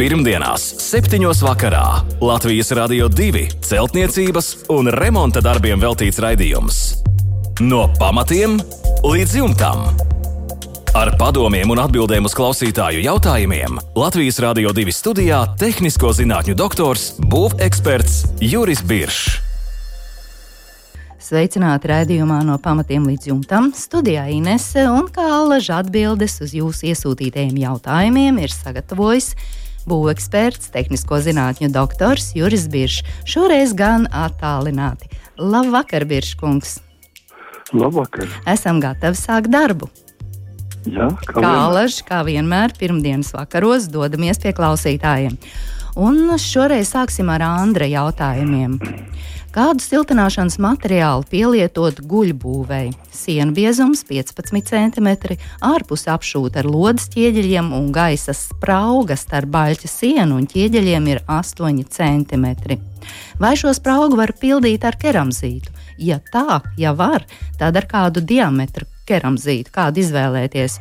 Pirmdienās, 7. vakarā Latvijas Rādio 2 celtniecības un remonta darbiem veltīts raidījums. No pamatiem līdz jumtam. Ar padomiem un atbildēm uz klausītāju jautājumiem Latvijas Rādio 2 studijā - tehnisko zinātņu doktors, būveksperts Juris Biršs. Sveicināti raidījumā no pamatiem līdz jumtam. Studijā Inese un Kālaža atbildes uz jūsu iesūtītajiem jautājumiem ir sagatavojis būveksperts, tehnisko zinātņu doktors Juris Biršs. Šoreiz gan attālināti. Labvakar, Birškungs! Labvakar! Esam gatavi sākt darbu! Jā, kā Kālaža, kā vienmēr, pirmdienas vakaros dodamies pie klausītājiem. Un šoreiz sāksim ar Andra jautājumiem. Kādu siltināšanas materiālu pielietot guļbūvēi? Sienu biezums 15 cm, ārpus apšūta ar lodes ķieģeļiem un gaisa sprauga starp baļķa sienu un ķieģeļiem ir 8 cm. Vai šo spraugu var pildīt ar keramzītu? Ja tā, ja var, tad ar kādu diametru keramzītu, kādu izvēlēties?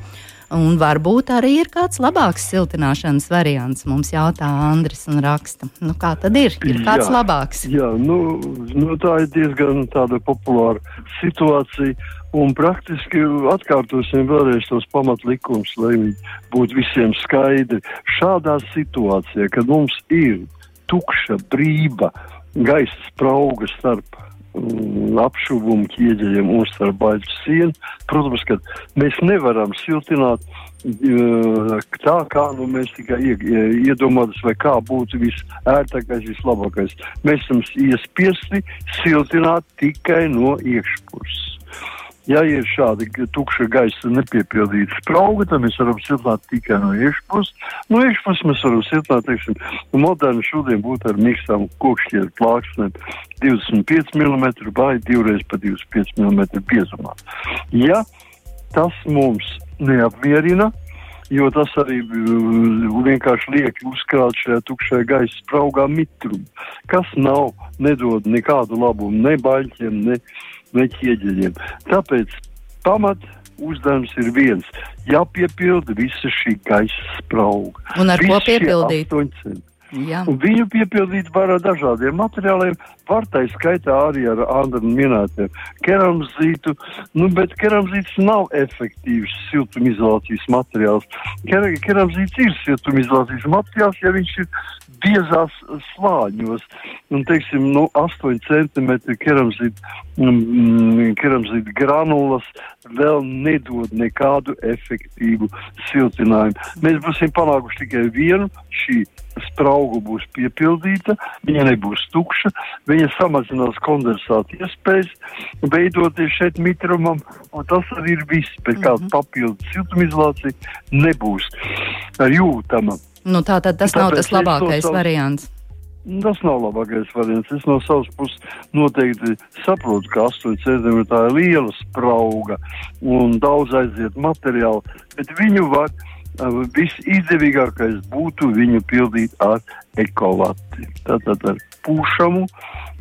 Un varbūt arī ir kāds labāks siltināšanas variants. Mums jautā Andris un raksta, nu, kā tad ir? Ir kāds Jā. labāks? Jā, nu, nu, tā ir diezgan tāda populāra situācija. Un praktiski atkārtosim vēlreiz tos pamatlikumus, lai viņi būtu visiem skaidri. Šādā situācijā, kad mums ir tukša, brīva gaisa sprauga starp apšuvumu ķieģeļiem un starp baļķu sienu, protams, ka mēs nevaram siltināt uh, tā, kā nu, mēs tikai ie, ie- iedomājamies, vai kā būtu visērtākais, vislabākais. Mēs esam iespiesti siltināt tikai no iekšpuses. Ja ir šāda g- tukša gaisa nepiepildīta sprauga, tad mēs varam siltināt tikai no iekšpuses. No iekšpuses mēs varam siltināt, teiksim, moderni šodien būtu ar mīkstām kokšķieru plāksnēm 25 mm vai divreiz pa 25 mm biezumā. Ja tas mums neapmierina, jo tas arī uh, vienkārši liek uzkrāt šajā tukšajā gaisa spraugā mitrumu, kas nav, nedod nekādu labumu ne baļķiem, ne, ne ķieģeļiem. Tāpēc pamat uzdevums ir viens - jāpiepilda visa šī gaisa sprauga. Un ar ko Visi šie piepildīt? Jā. Un viņu piepildīt var ar dažādiem materiāliem, var tā skaitā arī ar Andru minētiem keramzītu, nu, bet keramzīts nav efektīvs siltumizolācijas materiāls. Ker keramzīts ir siltumizolācijas materiāls, ja viņš ir biezās slāņos, un, teiksim, nu, 8 cm keramzīta, mm, keramzīta granulas vēl nedod nekādu efektīvu siltinājumu. Mēs būsim panākuši tikai vienu šī sprauga būs piepildīta, viņa nebūs tukša, viņa samazinās kondensāta iespējas, veidoties šeit mitrumam, un tas arī ir viss, bet kāda papildu siltumizolācija nebūs jūtama. Nu, tā tad tas nav Tāpēc tas es to labākais savu- variants. Tas nav labākais variants. Es no savas puses noteikti saprotu, ka 8 cm tā ir liela sprauga un daudz aiziet materiālu, bet viņu var, uh, visizdevīgākais būtu viņu pildīt ar ekovati. Tātad ar pūšamu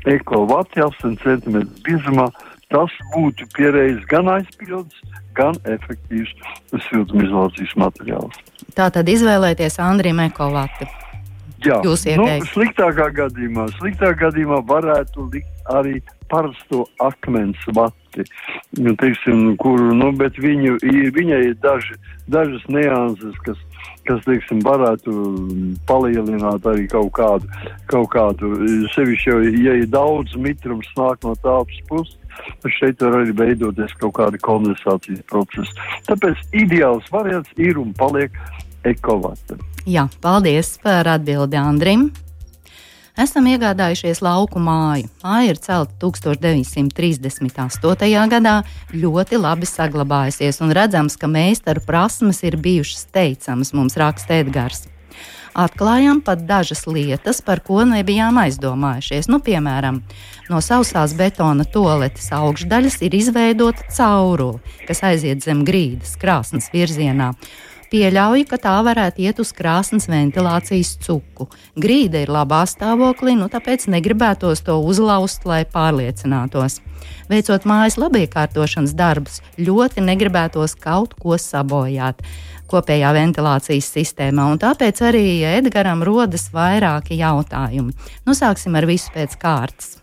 ekovati 8 cm biezumā. Tas būtu pierējis gan aizpildus, gan efektīvs siltumizolācijas materiāls. Tā tad izvēlēties Andriju Mekovatu. Jā, Jūs nu, ieteikt? sliktākā gadījumā, sliktākā gadījumā varētu likt arī parasto akmens vati, nu, teiksim, kuru, nu, bet viņu, viņai ir daži, dažas nianses, kas, kas, teiksim, varētu palielināt arī kaut kādu, kaut kādu, sevišķi, jau, ja ir daudz mitrums nāk no tāpas puses, tad šeit var arī veidoties kaut kāda kondensācijas procesa. Tāpēc ideāls variants ir un paliek ekovata. Jā, paldies par atbildi Andrim. Esam iegādājušies lauku māju. Māja ir celta 1938. gadā, ļoti labi saglabājusies un redzams, ka meistaru prasmes ir bijušas teicamas, mums raksta Edgars. Atklājām pat dažas lietas, par ko nebijām aizdomājušies. Nu, piemēram, no sausās betona toaletes augšdaļas ir izveidota caurule, kas aiziet zem grīdas krāsnes virzienā. Pieļauju, ka tā varētu iet uz krāsnes ventilācijas cuku. Grīda ir labā stāvoklī, nu tāpēc negribētos to uzlauzt, lai pārliecinātos. Veicot mājas labiekārtošanas darbus, ļoti negribētos kaut ko sabojāt kopējā ventilācijas sistēmā, un tāpēc arī Edgaram rodas vairāki jautājumi. Nu, sāksim ar visu pēc kārtas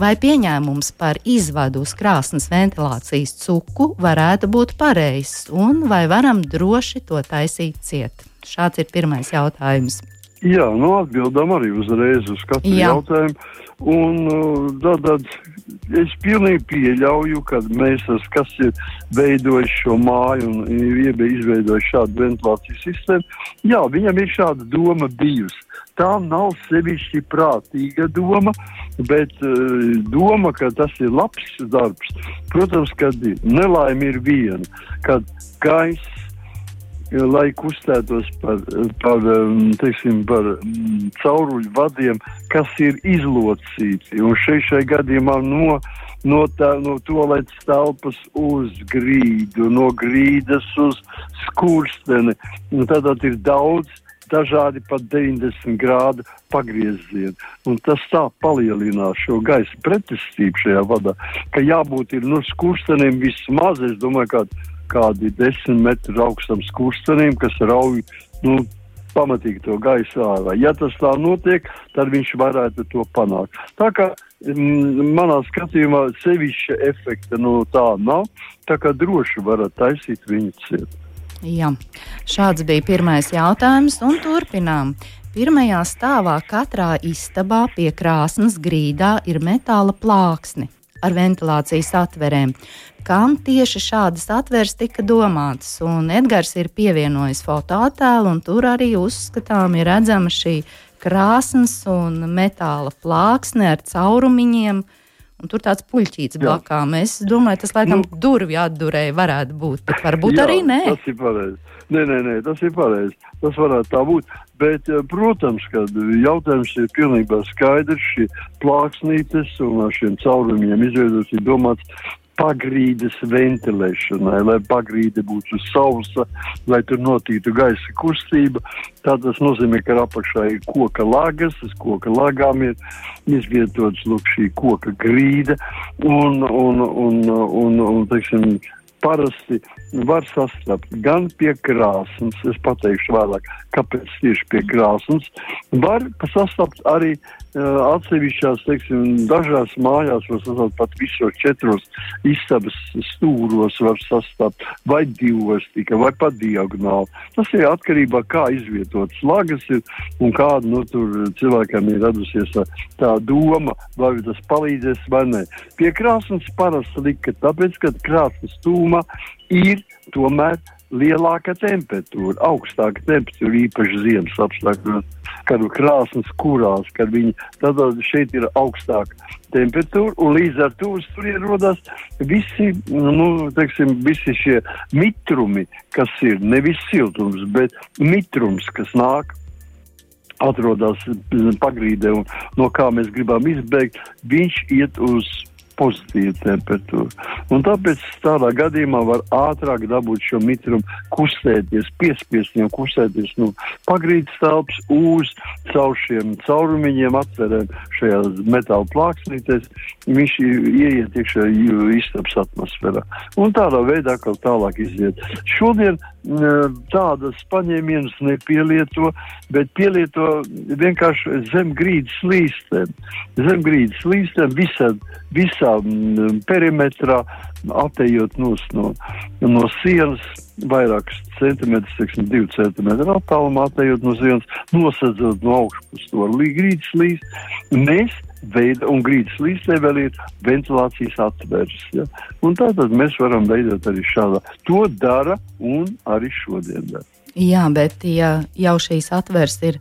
vai pieņēmums par izvadu uz krāsnes ventilācijas cuku varētu būt pareizs, un vai varam droši to taisīt ciet? Šāds ir pirmais jautājums. Jā, nu atbildam arī uzreiz uz katru Jā. jautājumu. Un uh, tad, tad es pilnīgi pieļauju, ka mēs, kas ir veidojis šo māju un izveidojis šādu ventilācijas sistēmu, jā, viņam ir šāda doma bijusi. Tā nav sevišķi prātīga doma, bet uh, doma, ka tas ir labs darbs. Protams, ka nelaime ir viena, kad gaiss lai kustētos par, par, um, teiksim, par mm, cauruļu vadiem, kas ir izlocīti. Un šeit šai gadījumā no, no, tā, no toaletes telpas uz grīdu, no grīdas uz skursteni. Tātad ir daudz dažādi pat 90 grādu pagriezieni. Un tas tā palielinās šo gaisa pretestību šajā vadā, ka jābūt ir no skursteniem vismaz, es domāju, kādi kādi desmit metru augstam skurstenim, kas rauj nu, pamatīgi to gaisu ārā. Ja tas tā notiek, tad viņš varētu to panākt. Tā kā mm, manā skatījumā sevišķa efekta no tā nav, tā kā droši varat taisīt viņu ciet. Jā, šāds bija pirmais jautājums, un turpinām. Pirmajā stāvā katrā istabā pie krāsnes grīdā ir metāla plāksne ar ventilācijas atverēm kam tieši šādas atveres tika domātas. Un Edgars ir pievienojis fotoattēlu, un tur arī uzskatām ir redzama šī krāsnes un metāla plāksne ar caurumiņiem. Un tur tāds puļķīts blakām. Es domāju, tas laikam nu, durvju atdurēji varētu būt, bet varbūt jā, arī nē. Tas ir pareizi. Nē, nē, nē, tas ir pareizi. Tas varētu tā būt. Bet, eh, protams, ka jautājums ir pilnībā skaidrs. Šī plāksnītes un ar šiem caurumiem izveidots ir domāts pagrīdes ventilēšanai, lai pagrīde būtu sausa, lai tur notītu gaisa kustība. Tā tas nozīmē, ka apakšā ir koka lagas, uz koka lagām ir izvietots lūk, šī koka grīda un, un, un, un, un teiksim, parasti var sastapt gan pie krāsnes, es pateikšu vēlāk, kāpēc tieši pie krāsnes, var sastapt arī atsevišķās, teiksim, dažās mājās var sastapt pat visos četros istabas stūros var sastapt, vai divos tikai, vai pat diagonāli. Tas ir atkarībā, kā izvietotas lagas ir un kāda, nu, tur cilvēkam ir radusies tā, tā doma, vai tas palīdzēs vai nē. Pie krāsnes parasti lika, tāpēc, ka krāsnes tūma ir tomēr lielāka temperatūra, augstāka temperatūra, īpaši ziemas apstākļos, kad krāsnes kurās, kad viņi tad šeit ir augstāka temperatūra, un līdz ar to tur ierodas visi, nu, teiksim, visi šie mitrumi, kas ir nevis siltums, bet mitrums, kas nāk atrodas pagrīdē un no kā mēs gribam izbēgt, viņš iet uz pozitīva temperatūra. Un tāpēc tādā gadījumā var ātrāk dabūt šo mitrumu, kustēties, piespiest viņam kustēties no pagrīdes telpas uz caur šiem caurumiņiem, atverēm šajā metāla plāksnītēs. Viņš ieiet iekšā istabas atmosfērā. Un tādā veidā kaut tālāk iziet. Šodien tādas paņēmienas nepielieto, bet pielieto vienkārši zem grīdas līstēm. Zem grīdas līstēm visā, visā perimetrā, atejot no, no sienas vairākus centimetrus, teiksim, divu centimetru attālumā, atejot no sienas, nosedzot no augšpus to grīdas. Mēs veida, un grīdas līdzē vēl ir ventilācijas atveres. Ja? Tātad mēs varam veidot arī šādā. To dara un arī šodien dara. Jā, bet ja jau šīs atveres ir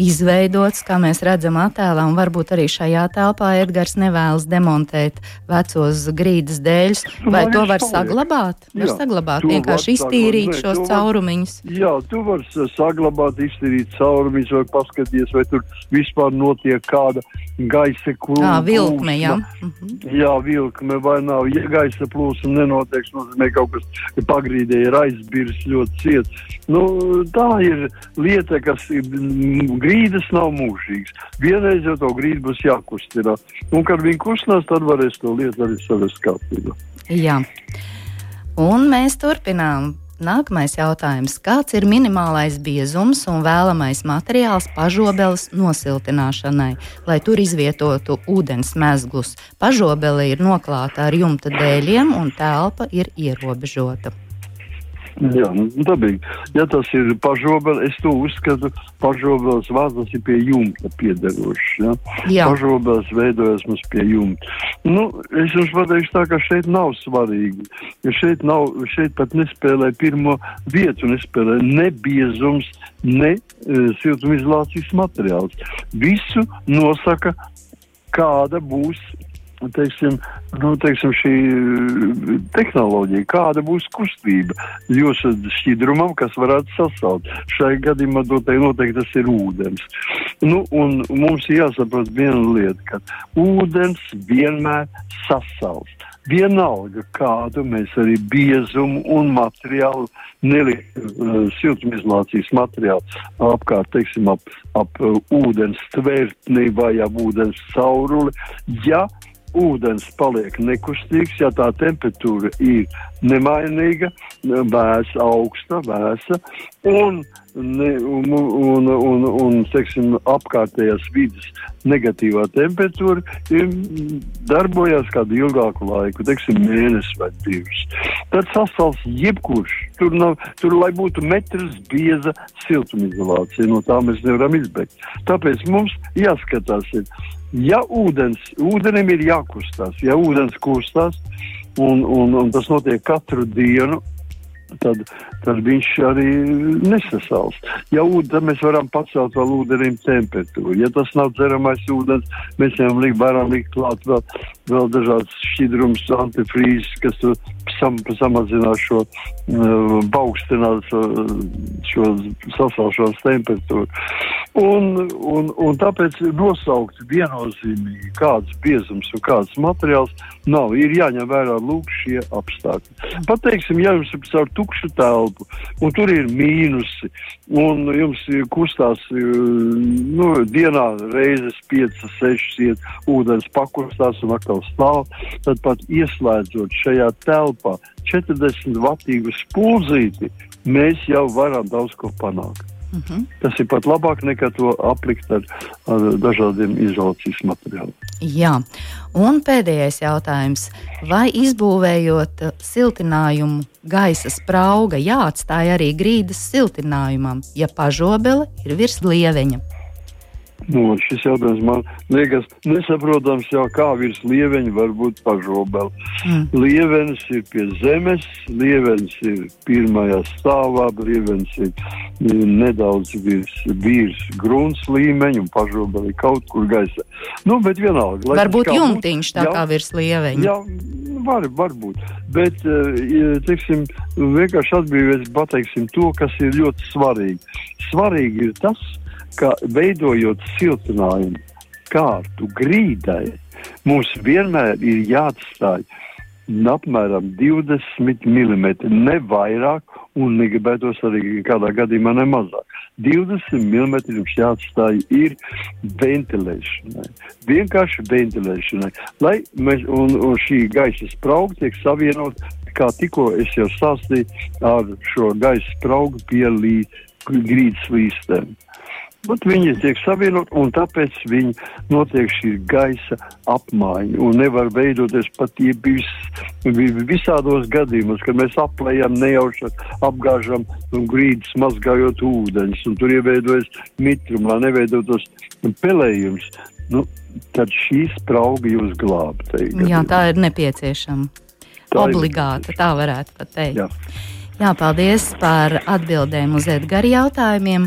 izveidots, kā mēs redzam attēlā, un varbūt arī šajā telpā Edgars nevēlas demontēt vecos grīdas dēļus. Nu, vai to var saglabāt? Var jā, saglabāt, vienkārši iztīrīt ne, šos caurumiņus. Jā, tu vari saglabāt, iztīrīt caurumiņus, vai paskatīties, vai tur vispār notiek kāda gaisa plūsma. Jā, vilkme, jā. Mhm. Jā, vilkme vai nav. Ja gaisa plūsma nenotiek, nozīmē kaut kas pagrīdē ir aizbirs ļoti ciets. Nu, tā ir lieta, kas grīdas nav mūžīgas. Vienreiz jau to grīdu būs jākustina. Un, kad viņi kustinās, tad varēs to lietu arī savest kārtībā. Jā. Un mēs turpinām. Nākamais jautājums. Kāds ir minimālais biezums un vēlamais materiāls pažobeles nosiltināšanai, lai tur izvietotu ūdens mezglus? Pažobele ir noklāta ar jumta dēļiem un telpa ir ierobežota. Jā, nu, dabīgi. Ja tas ir pažobels, es to uzskatu, pažobels vārds ir pie jumta piederošs. Ja? Jā. Pažobels veidojas mums pie jumta. Nu, es jums pateikšu tā, ka šeit nav svarīgi. Ja šeit, nav, šeit pat nespēlē pirmo vietu, nespēlē ne biezums, ne e, siltumizolācijas materiāls. Visu nosaka, kāda būs teiksim, nu, teiksim, šī eh, tehnoloģija, kāda būs kustība jūsu šķidrumam, kas varētu sasaukt. Šai gadījumā noteikti tas ir ūdens. Nu, un mums jāsaprot viena lieta, ka ūdens vienmēr sasaukt. Vienalga, kādu mēs arī biezumu un materiālu neliktu, uh, siltumizolācijas materiālu apkārt, teiksim, ap, ap uh, ūdens tvertni vai ap ūdens cauruli, ja ūdens paliek nekustīgs, ja tā temperatūra ir nemainīga, vēsa, augsta, vēsa, un, ne, un, un, un, un teiksim, apkārtējās vidas negatīvā temperatūra darbojas kādu ilgāku laiku, teiksim, mēnesi vai divus. Tad sasals jebkurš. Tur, nav, tur lai būtu metrs bieza siltumizolācija, no tā mēs nevaram izbēgt. Tāpēc mums jāskatās, ir, ja ūdens, ūdenim ir jākustās, ja ūdens kustās, un, un, un tas notiek katru dienu, tad, tad viņš arī nesasals. Ja ūdens, mēs varam pacelt vēl ūdenim temperatūru. Ja tas nav dzeramais ūdens, mēs viņam likt, varam likt klāt vēl, vēl dažādas šķidrums, antifrīzes, kas sam, samazinās šo, uh, paaugstinās uh, šo sasalšanas temperatūru. Un, un, un tāpēc nosaukt viennozīmīgi, kāds biezums un kāds materiāls nav. Ir jāņem vērā lūk šie apstākļi. Pateiksim, ja jums ir caur tukšu telpu, un tur ir mīnusi, un jums kustās nu, dienā reizes 5, 6 iet ūdens pakustās un atkal stāv, tad pat ieslēdzot šajā telpā 40 vatīgu spuldzīti, mēs jau varam daudz ko panākt. Mhm. -huh. Tas ir pat labāk nekā to aplikt ar, ar dažādiem izolācijas materiāliem. Jā, un pēdējais jautājums. Vai izbūvējot siltinājumu gaisa sprauga jāatstāj arī grīdas siltinājumam, ja pažobele ir virs lieveņa? Nu, šis jautājums man liekas nesaprotams, jau kā virs lieveņa var būt pažobela. Mm. Lievenis ir pie zemes, lievenis ir pirmajā stāvā, lievenis ir nedaudz virs, virs grunts līmeņa un pažobela ir kaut kur gaisa. Nu, bet vienalga. Varbūt jumtiņš tā jā, kā virs lieveņa. Jā, var, varbūt. Bet, eh, teiksim, vienkārši atbrīvēs pateiksim to, kas ir ļoti svarīgi. Svarīgi ir tas, ka veidojot siltinājumu kārtu grīdai, mums vienmēr ir jāatstāj apmēram 20 mm, ne vairāk, un negribētos arī kādā gadījumā ne mazāk. 20 mm jums jāatstāj ir ventilēšanai. Vienkārši ventilēšanai. Lai mēs, un, un šī gaisa sprauga tiek savienot, kā tikko es jau stāstīju, ar šo gaisa spraugu pie grīdas līstēm. Bet viņi tiek savienot, un tāpēc viņi notiek šī gaisa apmaiņa. Un nevar veidoties pat vis, visādos gadījumos, kad mēs aplējam, nejauši apgāžam un grīdas mazgājot ūdeņus, un tur ieveidojas mitrums, lai neveidotos pelējums. Nu, tad šī sprauga jūs glābt. Jā, tā ir nepieciešama. Tā Obligāta, ir tā varētu pat teikt. Jā. Jā, paldies par atbildēm uz Edgara jautājumiem.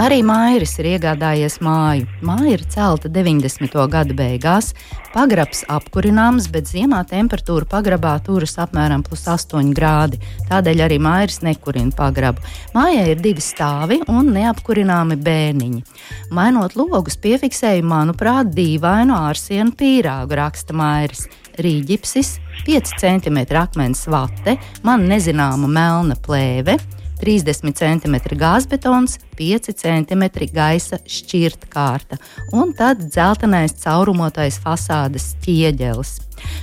Arī Mairis ir iegādājies māju. Māja ir celta 90. gadu beigās, pagrabs apkurināms, bet ziemā temperatūra pagrabā turas apmēram plus 8 grādi. Tādēļ arī Mairis nekurina pagrabu. Mājai ir divi stāvi un neapkurināmi bēniņi. Mainot logus, piefiksēju, manuprāt, dīvainu ārsienu pīrāgu, raksta Mairis. Rīģipsis, 5 cm akmens vate, man nezināma melna plēve 30 cm gāzbetons, 5 cm gaisa šķirtkārta un tad dzeltenais caurumotais fasādes ķieģelis.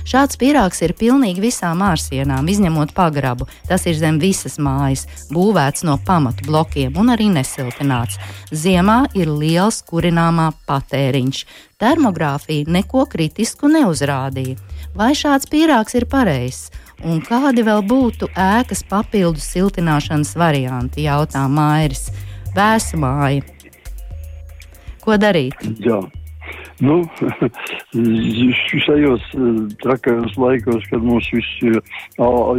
Šāds pīrāgs ir pilnīgi visām ārsienām, izņemot pagrabu. Tas ir zem visas mājas, būvēts no pamatu blokiem un arī nesiltināts. Ziemā ir liels kurināmā patēriņš. Termogrāfija neko kritisku neuzrādīja. Vai šāds pīrāgs ir pareizs? Un kādi vēl būtu ēkas papildus siltināšanas varianti? jautā Mairis. Vēsa māja. Ko darīt? Jā. Nu, šajos eh, trakajos laikos, kad mums visi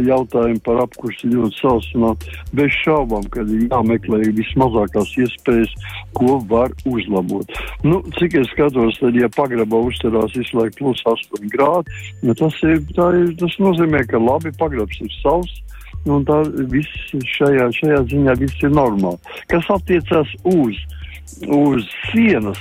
jautājumi par apkursi ļoti sāsināti, bez šaubām, kad ir jāmeklē vismazākās iespējas, ko var uzlabot. Nu, cik es skatos, tad, ja pagrabā uzturās visu laiku plus 8 grādi, nu, tas, ir, ir, tas nozīmē, ka labi pagrabs ir savs. Un tā viss šajā, šajā ziņā viss ir normāli. Kas attiecas uz, uz sienas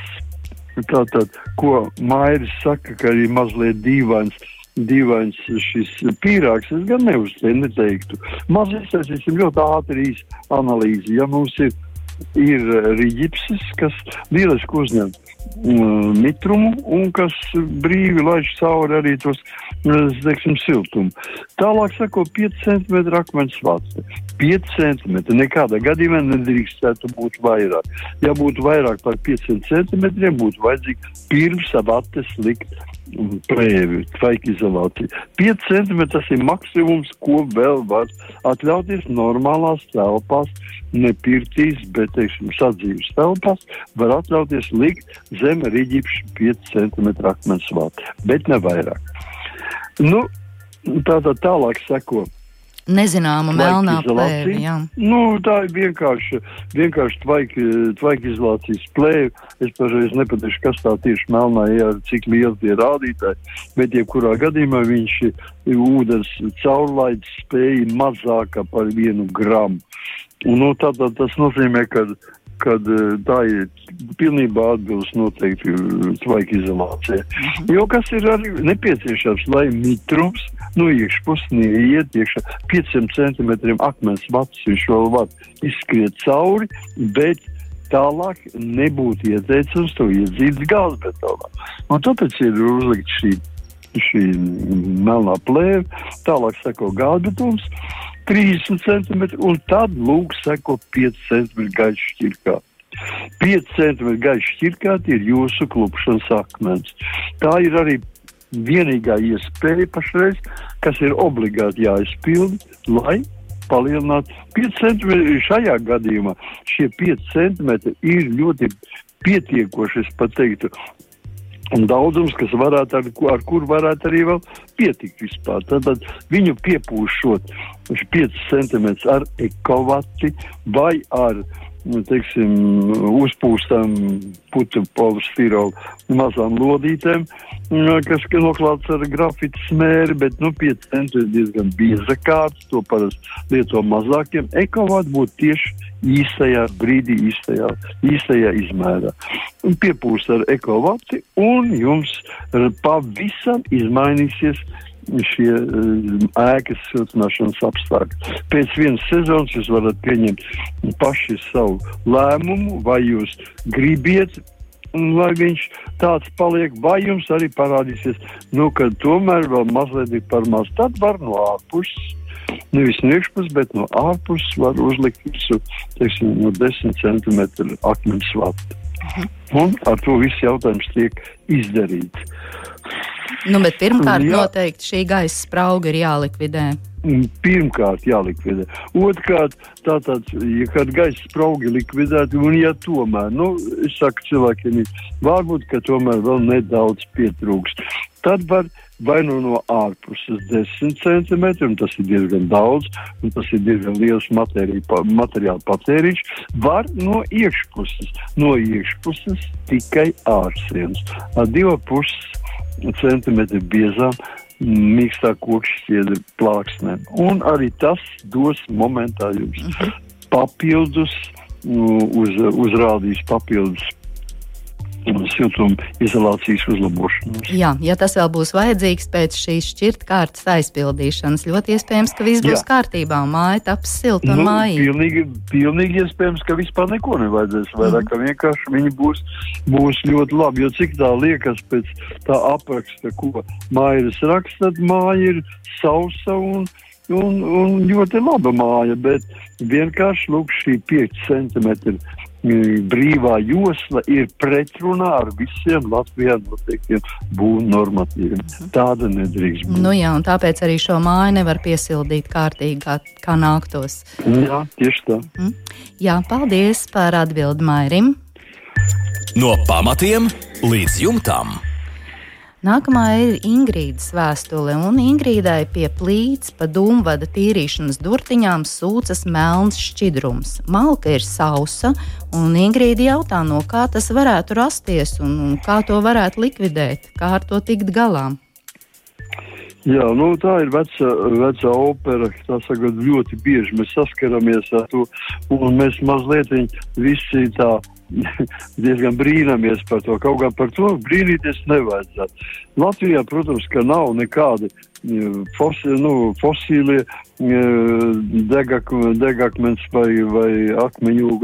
Tātad, ko Mairis saka, ka arī mazliet dīvains. Dīvains šis pīrāgs, es gan neuzteiktu. Mazliet izsēsim ļoti ātri analīzi. Ja mums ir ir rīģipsis, kas lieliski uzņem mm, mitrumu un kas brīvi laiž cauri arī tos, teiksim, siltumu. Tālāk sako 5 cm akmens vats. 5 cm nekādā gadījumā nedrīkstētu būt vairāk. Ja būtu vairāk par 5 cm, būtu vajadzīgi pirms vates likt plēvi, tvaika izolācija. 5 cm tas ir maksimums, ko vēl var atļauties normālās telpās, ne pirtīs, bet, teiksim, sadzīves telpās, var atļauties likt zem rīģipšu 5 cm akmens vāti, bet ne vairāk. Nu, tātad tālāk seko nezināma melnā plēve. Nu, tā ir vienkārši, vienkārši tvaika, tvaika izolācijas plēve. Es pašreiz nepateikšu, kas tā tieši melnā ir, cik liels tie rādītāji, bet jebkurā gadījumā viņš ūdens caurlaids spēja mazāka par vienu gramu. Un, nu, tad, tad tas nozīmē, ka kad eh, tā ir pilnībā atbilst noteikti tvaika izolācijai. Mhm. Jo kas ir arī nepieciešams, lai mitrums no iekšpuses neiet iekšā 500 centimetriem akmens vats, viņš vēl var izskriet cauri, bet tālāk nebūtu ieteicams to iedzīt gāzbetonā. Un tāpēc ir uzlikt šī, šī melnā plēve, tālāk seko gāzbetons. 30 cm, un tad lūk, seko 5 cm gaļas šķirkā. 5 cm gaļas šķirkā ir jūsu klupšanas akmens. Tā ir arī vienīgā iespēja pašreiz, kas ir obligāti jāizpilda, lai palielinātu 5 cm. Šajā gadījumā šie 5 cm ir ļoti pietiekoši, es teiktu, un daudzums, kas varētu ar, ar kur varētu arī vēl pietikt vispār. Tad, tad viņu piepūšot 5 cm ar ekovati vai ar teiksim, uzpūstam putu polistirola mazām lodītēm, nu, kas noklāts ar grafitu smēri, bet nu, 5 centi ir diezgan bieza kārts, to parasti lieto mazākiem. Ekovāt būtu tieši īstajā brīdī, īstajā, īstajā izmērā. Un piepūst ar ekovati un jums pavisam izmainīsies šie uh, ēkas siltināšanas apstākļi. Pēc vienas sezonas jūs varat pieņemt paši savu lēmumu, vai jūs gribiet lai viņš tāds paliek, vai jums arī parādīsies, nu, ka tomēr vēl mazliet ir par maz. Tad var no ārpuses, nevis no iekšpuses, bet no ārpuses var uzlikt visu, teiksim, no 10 cm akmens vatu. Mhm. Un ar to viss jautājums tiek izdarīts. Nu, bet pirmkārt, Jā. noteikti šī gaisa sprauga ir jālikvidē. Pirmkārt, jālikvidē. Otrkārt, tātad, ja kāda gaisa sprauga likvidēta, un ja tomēr, nu, es saku cilvēkiem, varbūt, ka tomēr vēl nedaudz pietrūkst, tad var vai nu no ārpuses 10 cm, un tas ir diezgan daudz, un tas ir diezgan liels materiāla patēriņš, var no iekšpuses, no iekšpuses tikai ārsienas ar 2,5 cm biezām mīkstā kokšķiedra plāksnēm. Un arī tas dos momentā jums mhm. papildus, uz, uzrādīs papildus siltuma izolācijas uzlabošanos. Jā, ja tas vēl būs vajadzīgs pēc šīs šķirtkārtas aizpildīšanas, ļoti iespējams, ka viss būs Jā. kārtībā un māja taps silta un nu, mājīga. Pilnīgi, pilnīgi iespējams, ka vispār neko nevajadzēs vairāk, mm. ka vienkārši viņi būs, būs ļoti labi, jo cik tā liekas pēc tā apraksta, ko mājas raksta, tad māja ir sausa un, un, un ļoti laba māja, bet vienkārši lūk šī 5 centimetri brīvā josla ir pretrunā ar visiem Latvijā noteiktiem būvniecības normatīviem. Mhm. Tāda nedrīkst būt. Nu jā, un tāpēc arī šo māju nevar piesildīt kārtīgi, kā, kā nāktos. Jā, tieši tā. Mm. Jā, paldies par atbildi Mairim. No pamatiem līdz jumtam. Nākamā ir Ingrīdas vēstule, un Ingrīdai pie plīts pa dūmvada tīrīšanas durtiņām sūcas melns šķidrums. Malka ir sausa, un Ingrīda jautā, no kā tas varētu rasties un, un kā to varētu likvidēt, kā ar to tikt galā. Jā, nu, tā ir veca, veca opera. Tā saka, ļoti bieži mēs saskaramies ar to, un mēs mazliet visi tā diezgan brīnamies par to. Kaut gan par to brīnīties nevajadzētu. Latvijā, protams, ka nav nekādi fosi, nu, fosīlie degak, degakmens vai, vai akmeņu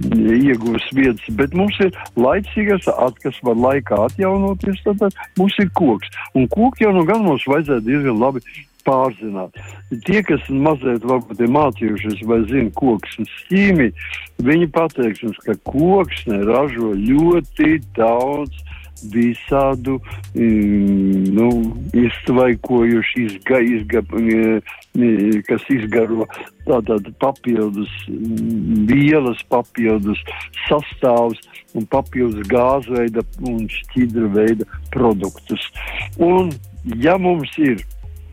iegūs vietas, bet mums ir laicīgas, at, kas var laikā atjaunoties, tad mums ir koks. Un koku jau nu gan mums vajadzētu diezgan labi pārzināt. Tie, kas mazliet varbūt ir mācījušies vai zina koksnes ķīmiju, viņi pateiks jums, ka koksne ražo ļoti daudz visādu mm, nu, iztvaikojuši, izga, izga, mm, kas izgaro tātad papildus mm, vielas, papildus sastāvus un papildus gāzveida un šķidra veida produktus. Un ja mums ir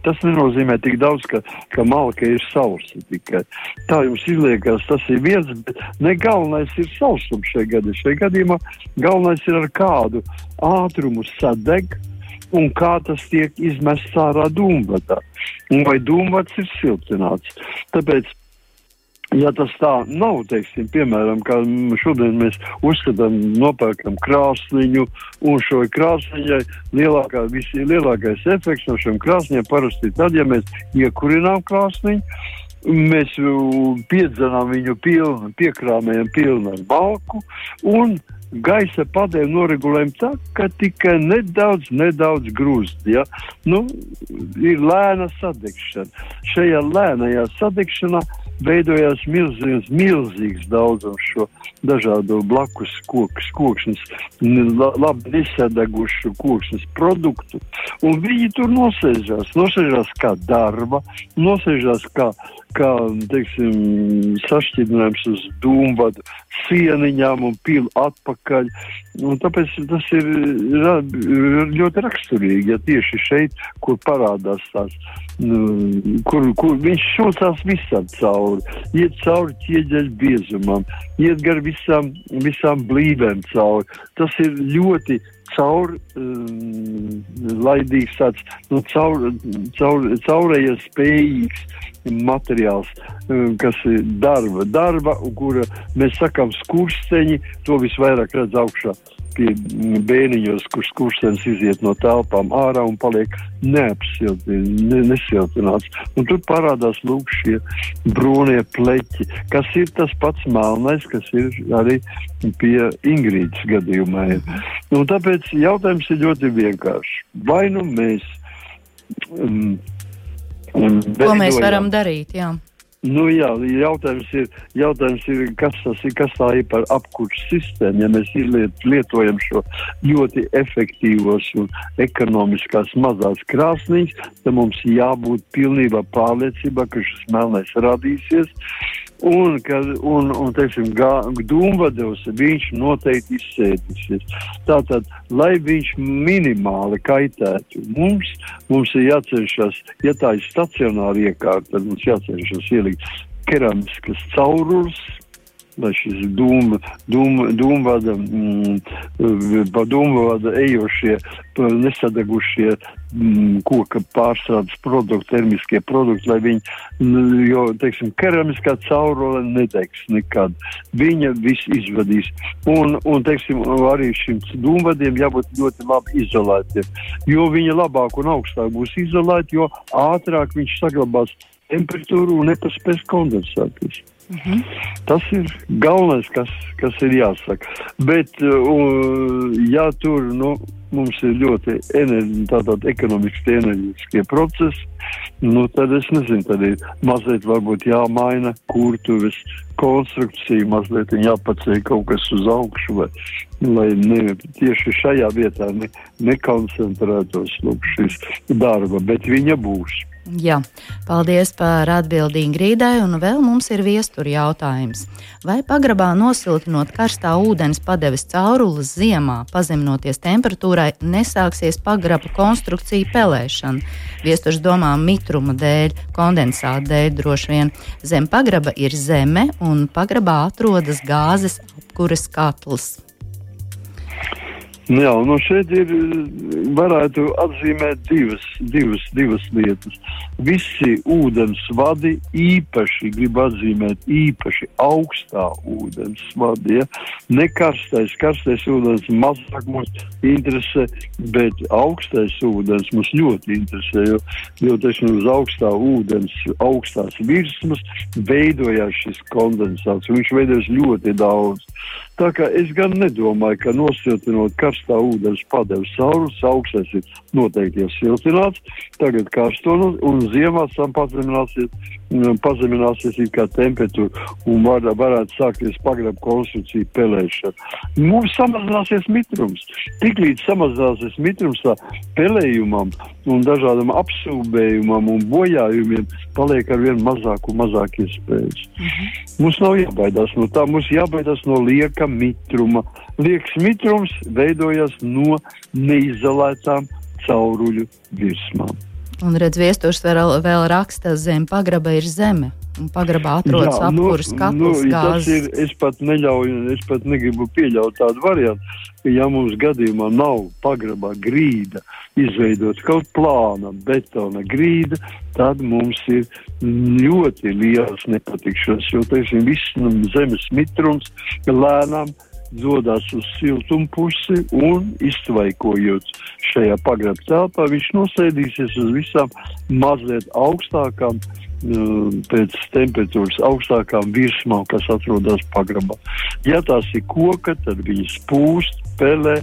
Tas nenozīmē tik daudz, ka, ka malka ir sausa tikai. Tā jums izliekas, tas ir viens, bet ne galvenais ir sausums šajā gadījumā. Šajā gadījumā galvenais ir ar kādu ātrumu sadeg un kā tas tiek izmests ārā dūmvadā. Un vai dūmvads ir siltināts. Tāpēc Ja tas tā nav, teiksim, piemēram, kā šodien mēs uzskatām, nopērkam krāsniņu, un šo krāsniņai lielākā, visi, lielākais efekts no šiem krāsniem parasti ir tad, ja mēs iekurinām krāsniņu, mēs piedzenām viņu pilnu, piekrāmējam pilnu ar balku, un gaisa padēju noregulējam tā, ka tikai nedaudz, nedaudz grūst. Ja? Nu, ir lēna sadegšana. Šajā lēnajā sadegšanā veidojās milzīgs, milzīgs daudzums šo dažādu blakus kokus, kokšņus, labi nesadegušu kokšņus produktu. Un viņi tur nosēžās, nosēžās kā darba, nosēžās kā kā teiksim, sašķidrinājums uz dūmvadu sieniņām un pilu atpakaļ. Un tāpēc tas ir ļoti raksturīgi, ja tieši šeit, kur parādās tās, kur, kur viņš šūcās visam cauri, iet cauri ķieģeļu biezumam, iet gar visām, visām blīvēm cauri. Tas ir ļoti caur, um, laidīgs, tāds nu, caur, caur, caurējies spējīgs materiāls, um, kas ir darba, darba, kura mēs sakām skursteņi, to visvairāk redz augšā pie bēniņos, kur skurstenis iziet no telpām ārā un paliek neapsiltināts, ne, nesiltināts. Un tur parādās lūk šie brūnie pleķi, kas ir tas pats melnais, kas ir arī pie Ingrīdas gadījumā. Un tāpēc jautājums ir ļoti vienkāršs. Vai nu mēs um, Ko mēs varam darīt? Jā. Nu, jā, jautājums ir, jautājums ir kas, ir, kas tā ir par apkursu sistēmu. Ja mēs izliet, lietojam šo ļoti efektīvos un ekonomiskās mazās krāsnīs, tad mums jābūt pilnībā pārliecībā, ka šis melnais radīsies. Un, kad, un, un teiksim, dūmvadevs, viņš noteikti izsēdīsies. Tātad, lai viņš minimāli kaitētu mums, mums ir jācenšas, ja tā ir stacionāra iekārta, tad mums jācenšas ielikt keramiskas caurules, lai šis dūma, dūma, dūmvada, mm, pa dūmvada ejošie, nesadegušie mm, koka pārstrādes produkti, termiskie produkti, lai viņi, jo, teiksim, keramiskā caurule nedegs nekad. Viņa viss izvadīs. Un, un teiksim, arī šim dūmvadiem jābūt ļoti labi izolētiem, jo viņa labāk un augstāk būs izolēti, jo ātrāk viņš saglabās temperatūru un nepaspēs kondensēties. -hmm. Tas ir galvenais, kas, kas ir jāsaka. Bet, uh, ja tur nu, mums ir ļoti enerģi, ekonomiski enerģiskie procesi, nu, tad es nezinu, tad ir mazliet varbūt jāmaina kurtuves konstrukcija, mazliet jāpaceļ kaut kas uz augšu, vai, lai ne, tieši šajā vietā ne, nekoncentrētos lūk, šis darba, bet viņa būs. Jā, paldies par atbildi Ingrīdai, un vēl mums ir viestura jautājums. Vai pagrabā nosiltinot karstā ūdens padeves caurules ziemā, pazeminoties temperatūrai, nesāksies pagraba konstrukcija pelēšana? Viesturs domā mitruma dēļ, kondensāta dēļ droši vien. Zem pagraba ir zeme, un pagrabā atrodas gāzes apkuras katls. Jā, nu šeit ir, varētu atzīmēt divas, divas, divas lietas. Visi ūdens vadi īpaši, gribu atzīmēt, īpaši augstā ūdens vadi. Ja? Ne karstais, karstais ūdens mazāk mūs interesē, bet augstais ūdens mūs ļoti interesē, jo, jo teiksim, uz augstā ūdens, augstās virsmas veidojās šis kondensāts, viņš veidojas ļoti daudz. Tā kā es gan nedomāju, ka nosiltinot karstā ūdens padevu saurus, augstais ir noteikti jau siltināts, tagad karsto un ziemā sam pazemināsies, mm, pazemināsies it kā temperatūra un var, varētu sākties pagrab konstrukcija pelēšana. Mums samazināsies mitrums. Tiklīdz samazināsies mitrums tā pelējumam un dažādam apsūbējumam un bojājumiem, paliek ar vien mazāk un mazāk iespējas. -hmm. Mums nav jābaidās no tā, mums jābaidās no lieka lieka mitruma. Liekas mitrums veidojas no neizolētām cauruļu virsmām. Un redz, viesturs vēl, vēl raksta, zem pagraba ir zeme. Un pagrabā atrodas apkurss nu, katls nu, gāzes. Ir, es pat neļauju, es pat negribu pieļaut tādu variantu, ka ja mums gadījumā nav pagrabā grīda, izveidot kaut plāna betona grīda, tad mums ir ļoti liels nepatikšanas, jo, teiksim, viss nu, zemes mitrums lēnām dodas uz siltumu pusi un iztvaikojot šajā pagrabā telpā, viņš nosēdīsies uz visām mazliet augstākām uh, pēc temperatūras augstākām virsmām, kas atrodas pagrabā. Ja tās ir koka, tad viņas pūst, pelē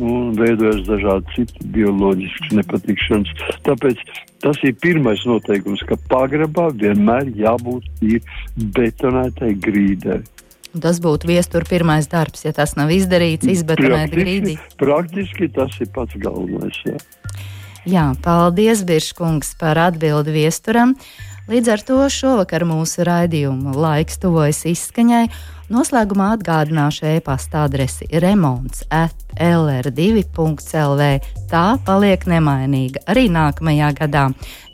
un veidojas dažādi citi bioloģiski nepatikšanas. Tāpēc tas ir pirmais noteikums, ka pagrabā vienmēr jābūt betonētai grīdai. Tas būtu viestura pirmais darbs, ja tas nav izdarīts, izbetonēt grīdī. Praktiski tas ir pats galvenais. Jā, jā paldies, Biržkungs, par atbildi viesturam. Līdz ar to šovakar mūsu raidījuma laiks tuvojas izskaņai. Noslēgumā atgādināšu e-pasta adresi remonds at lr2.lv. Tā paliek nemainīga arī nākamajā gadā.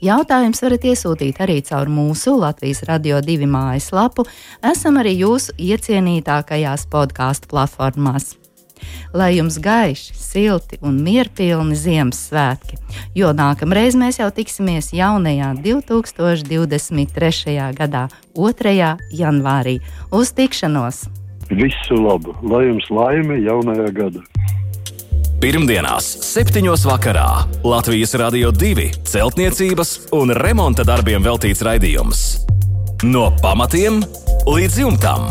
Jautājums varat iesūtīt arī caur mūsu Latvijas Radio 2 mājaslapu. Esam arī jūsu iecienītākajās podkāstu platformās lai jums gaiši, silti un mierpilni Ziemassvētki, jo nākamreiz mēs jau tiksimies jaunajā 2023. gadā, 2. janvārī. Uz tikšanos! Visu labu, lai jums laime jaunajā gadā! Pirmdienās, 7. vakarā Latvijas Rādio 2 celtniecības un remonta darbiem veltīts raidījums. No pamatiem līdz jumtam!